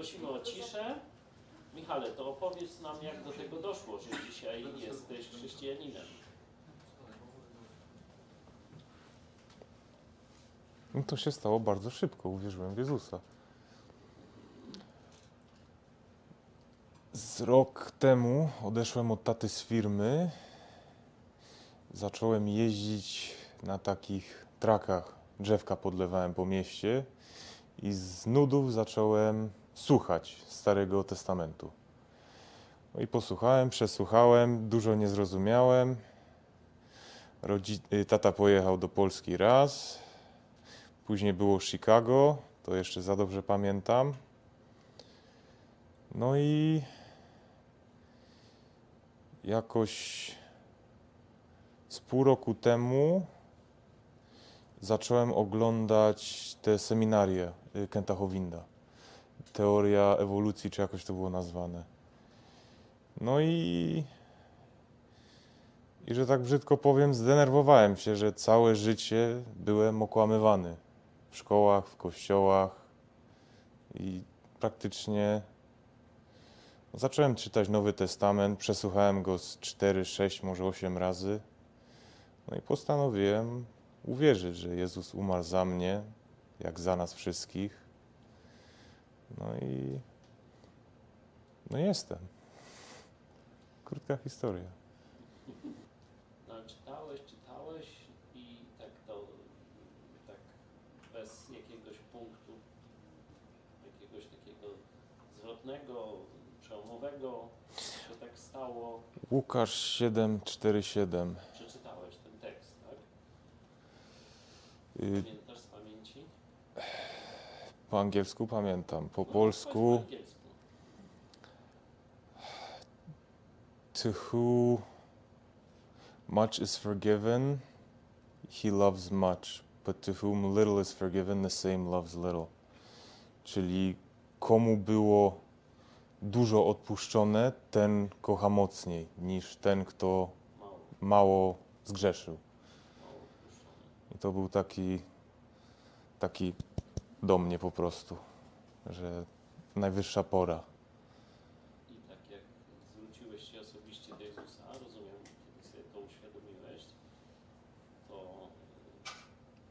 poprosimy o ciszę. Michale, to opowiedz nam, jak do tego doszło, że dzisiaj jesteś chrześcijaninem. No to się stało bardzo szybko, uwierzyłem w Jezusa. Z rok temu odeszłem od taty z firmy. Zacząłem jeździć na takich trakach. Drzewka podlewałem po mieście i z nudów zacząłem słuchać Starego Testamentu. No i posłuchałem, przesłuchałem, dużo nie zrozumiałem. Rodzi- y, tata pojechał do Polski raz, Później było Chicago, to jeszcze za dobrze pamiętam. No i jakoś z pół roku temu zacząłem oglądać te seminarie y, Kenta Howinda. Teoria ewolucji, czy jakoś to było nazwane. No i, i że tak brzydko powiem, zdenerwowałem się, że całe życie byłem okłamywany w szkołach, w kościołach i praktycznie zacząłem czytać Nowy Testament, przesłuchałem go z 4, 6, może 8 razy. No i postanowiłem uwierzyć, że Jezus umarł za mnie, jak za nas wszystkich. No i no jestem. Krótka historia. No, czytałeś, czytałeś i tak to, tak bez jakiegoś punktu, jakiegoś takiego zwrotnego, przełomowego się tak stało. Łukasz 747. Przeczytałeś ten tekst, tak? Y, Pamiętasz z pamięci? Po angielsku pamiętam, po polsku. To who much is forgiven, he loves much, but to whom little is forgiven, the same loves little. Czyli komu było dużo odpuszczone, ten kocha mocniej niż ten, kto Mało, zgrzeszył. I to był taki, taki do mnie po prostu, że najwyższa pora. I tak jak zwróciłeś się osobiście do Jezusa, rozumiem, kiedy sobie to uświadomiłeś, to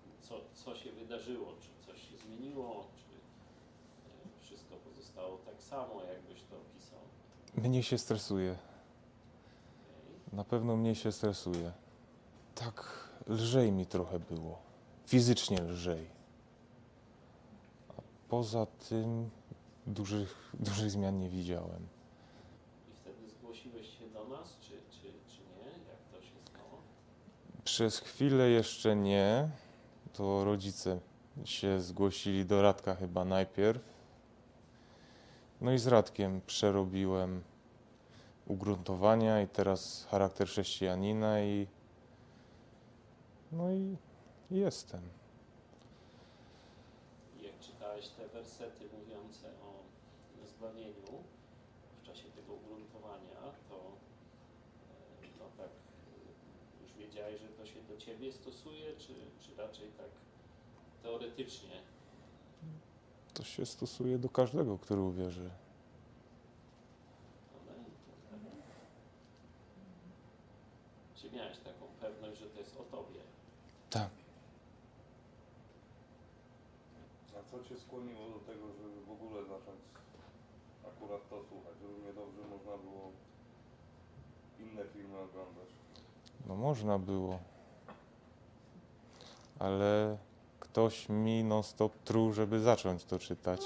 y, co, co się wydarzyło? Czy coś się zmieniło? Czy y, wszystko pozostało tak samo, jakbyś to opisał? Mnie się stresuje. Na pewno mnie się stresuje. Tak lżej mi trochę było. Fizycznie lżej. Poza tym dużych, dużych zmian nie widziałem. I wtedy zgłosiłeś się do nas, czy, czy, czy nie? Jak to się stało? Przez chwilę jeszcze nie. To rodzice się zgłosili do Radka chyba najpierw. No i z Radkiem przerobiłem ugruntowania i teraz charakter chrześcijanina i no i jestem. Czytałeś te wersety mówiące o zbawieniu w czasie tego ugruntowania, to e, no tak e, już wiedziałeś, że to się do ciebie stosuje, czy, czy raczej tak teoretycznie? To się stosuje do każdego, który uwierzy. Czy miałeś taką pewność, że to jest o tobie? Tak. A co Cię skłoniło do tego, żeby w ogóle zacząć akurat to słuchać? Równie dobrze można było inne filmy oglądać. No można było. Ale ktoś mi non stop truł, żeby zacząć to czytać.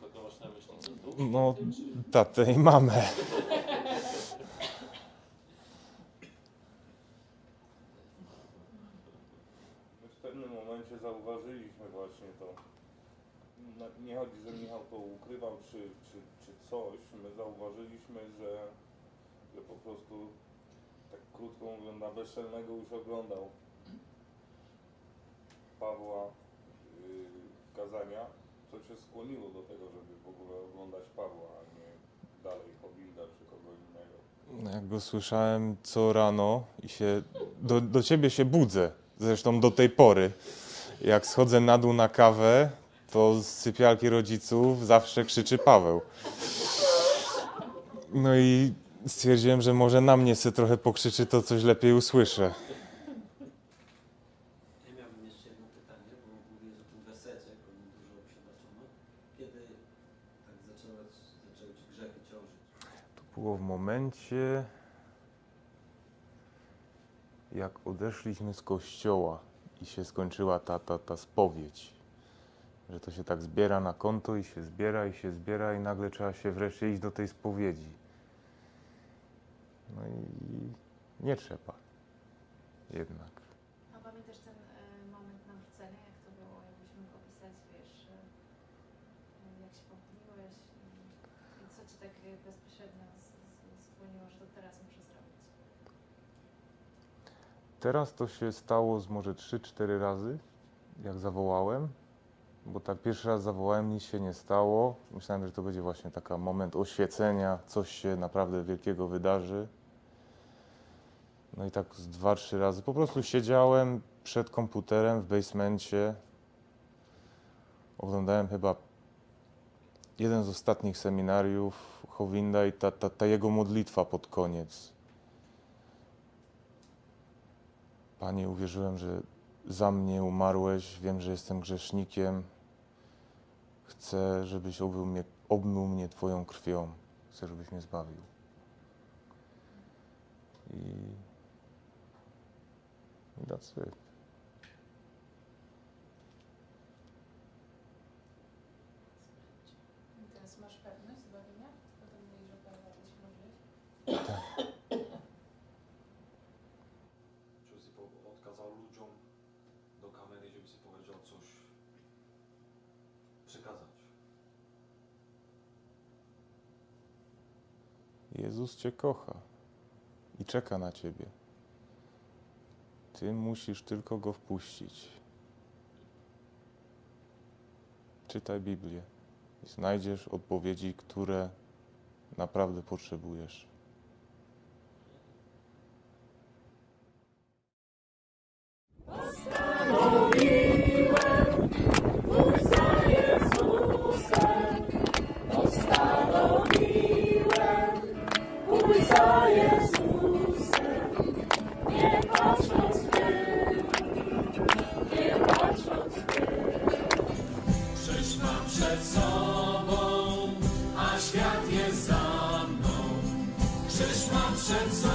Kogo masz na myśli? To Duch No, tatę i mamę. My w pewnym momencie zauważyliśmy właśnie to. No, Nie chodzi, że Michał to ukrywał czy, czy, czy coś. My zauważyliśmy, że, że po prostu tak krótko mówiąc na bezczelnego już oglądał Pawła yy, kazania, co cię skłoniło do tego, żeby w ogóle oglądać Pawła, a nie dalej Hobinda czy kogo innego. Jak go słyszałem co rano i się do, do ciebie się budzę. Zresztą do tej pory. Jak schodzę na dół na kawę, to z sypialki rodziców zawsze krzyczy Paweł. No i stwierdziłem, że może na mnie se trochę pokrzyczy, to coś lepiej usłyszę. Ja miałbym jeszcze jedno pytanie, bo mówiłeś o tym wesecie, o nim dużo przeznaczono. Kiedy tak zaczęły, zaczęły Ci grzechy ciążyć? To było w momencie, jak odeszliśmy z kościoła i się skończyła ta, ta, ta spowiedź. Że to się tak zbiera na konto i się zbiera i się zbiera i nagle trzeba się wreszcie iść do tej spowiedzi. No i nie trzeba. Jednak. A pamiętasz ten e, moment nawrócenia, jak to było, jakbyś mógł opisać, wiesz, e, jak się pomyliłeś i, co ci tak bezpośrednio z- skłoniło, że to teraz muszę zrobić? Teraz to się stało z może 3-4 razy, jak zawołałem, bo tak pierwszy raz zawołałem, nic się nie stało. Myślałem, że to będzie właśnie taki moment oświecenia, coś się naprawdę wielkiego wydarzy. No i tak z dwa, trzy razy po prostu siedziałem przed komputerem w basemencie. Oglądałem chyba jeden z ostatnich seminariów Howinda i ta, ta, ta jego modlitwa pod koniec. Panie, uwierzyłem, że za mnie umarłeś, wiem, że jestem grzesznikiem. Chcę, żebyś obmył mnie, obmył mnie Twoją krwią. Chcę, żebyś mnie zbawił. I, i that's it. Teraz masz pewność zbawienia? Potem mówisz, że Paweł się modlić. Żeby si po- odkazał ludziom do kamery, żeby si powiedział coś przekazać. Jezus Cię kocha i czeka na Ciebie. Ty musisz tylko Go wpuścić. Czytaj Biblię i znajdziesz odpowiedzi, które naprawdę potrzebujesz. Przed sobą, a świat jest za mną. Krzyż mam przed sobą,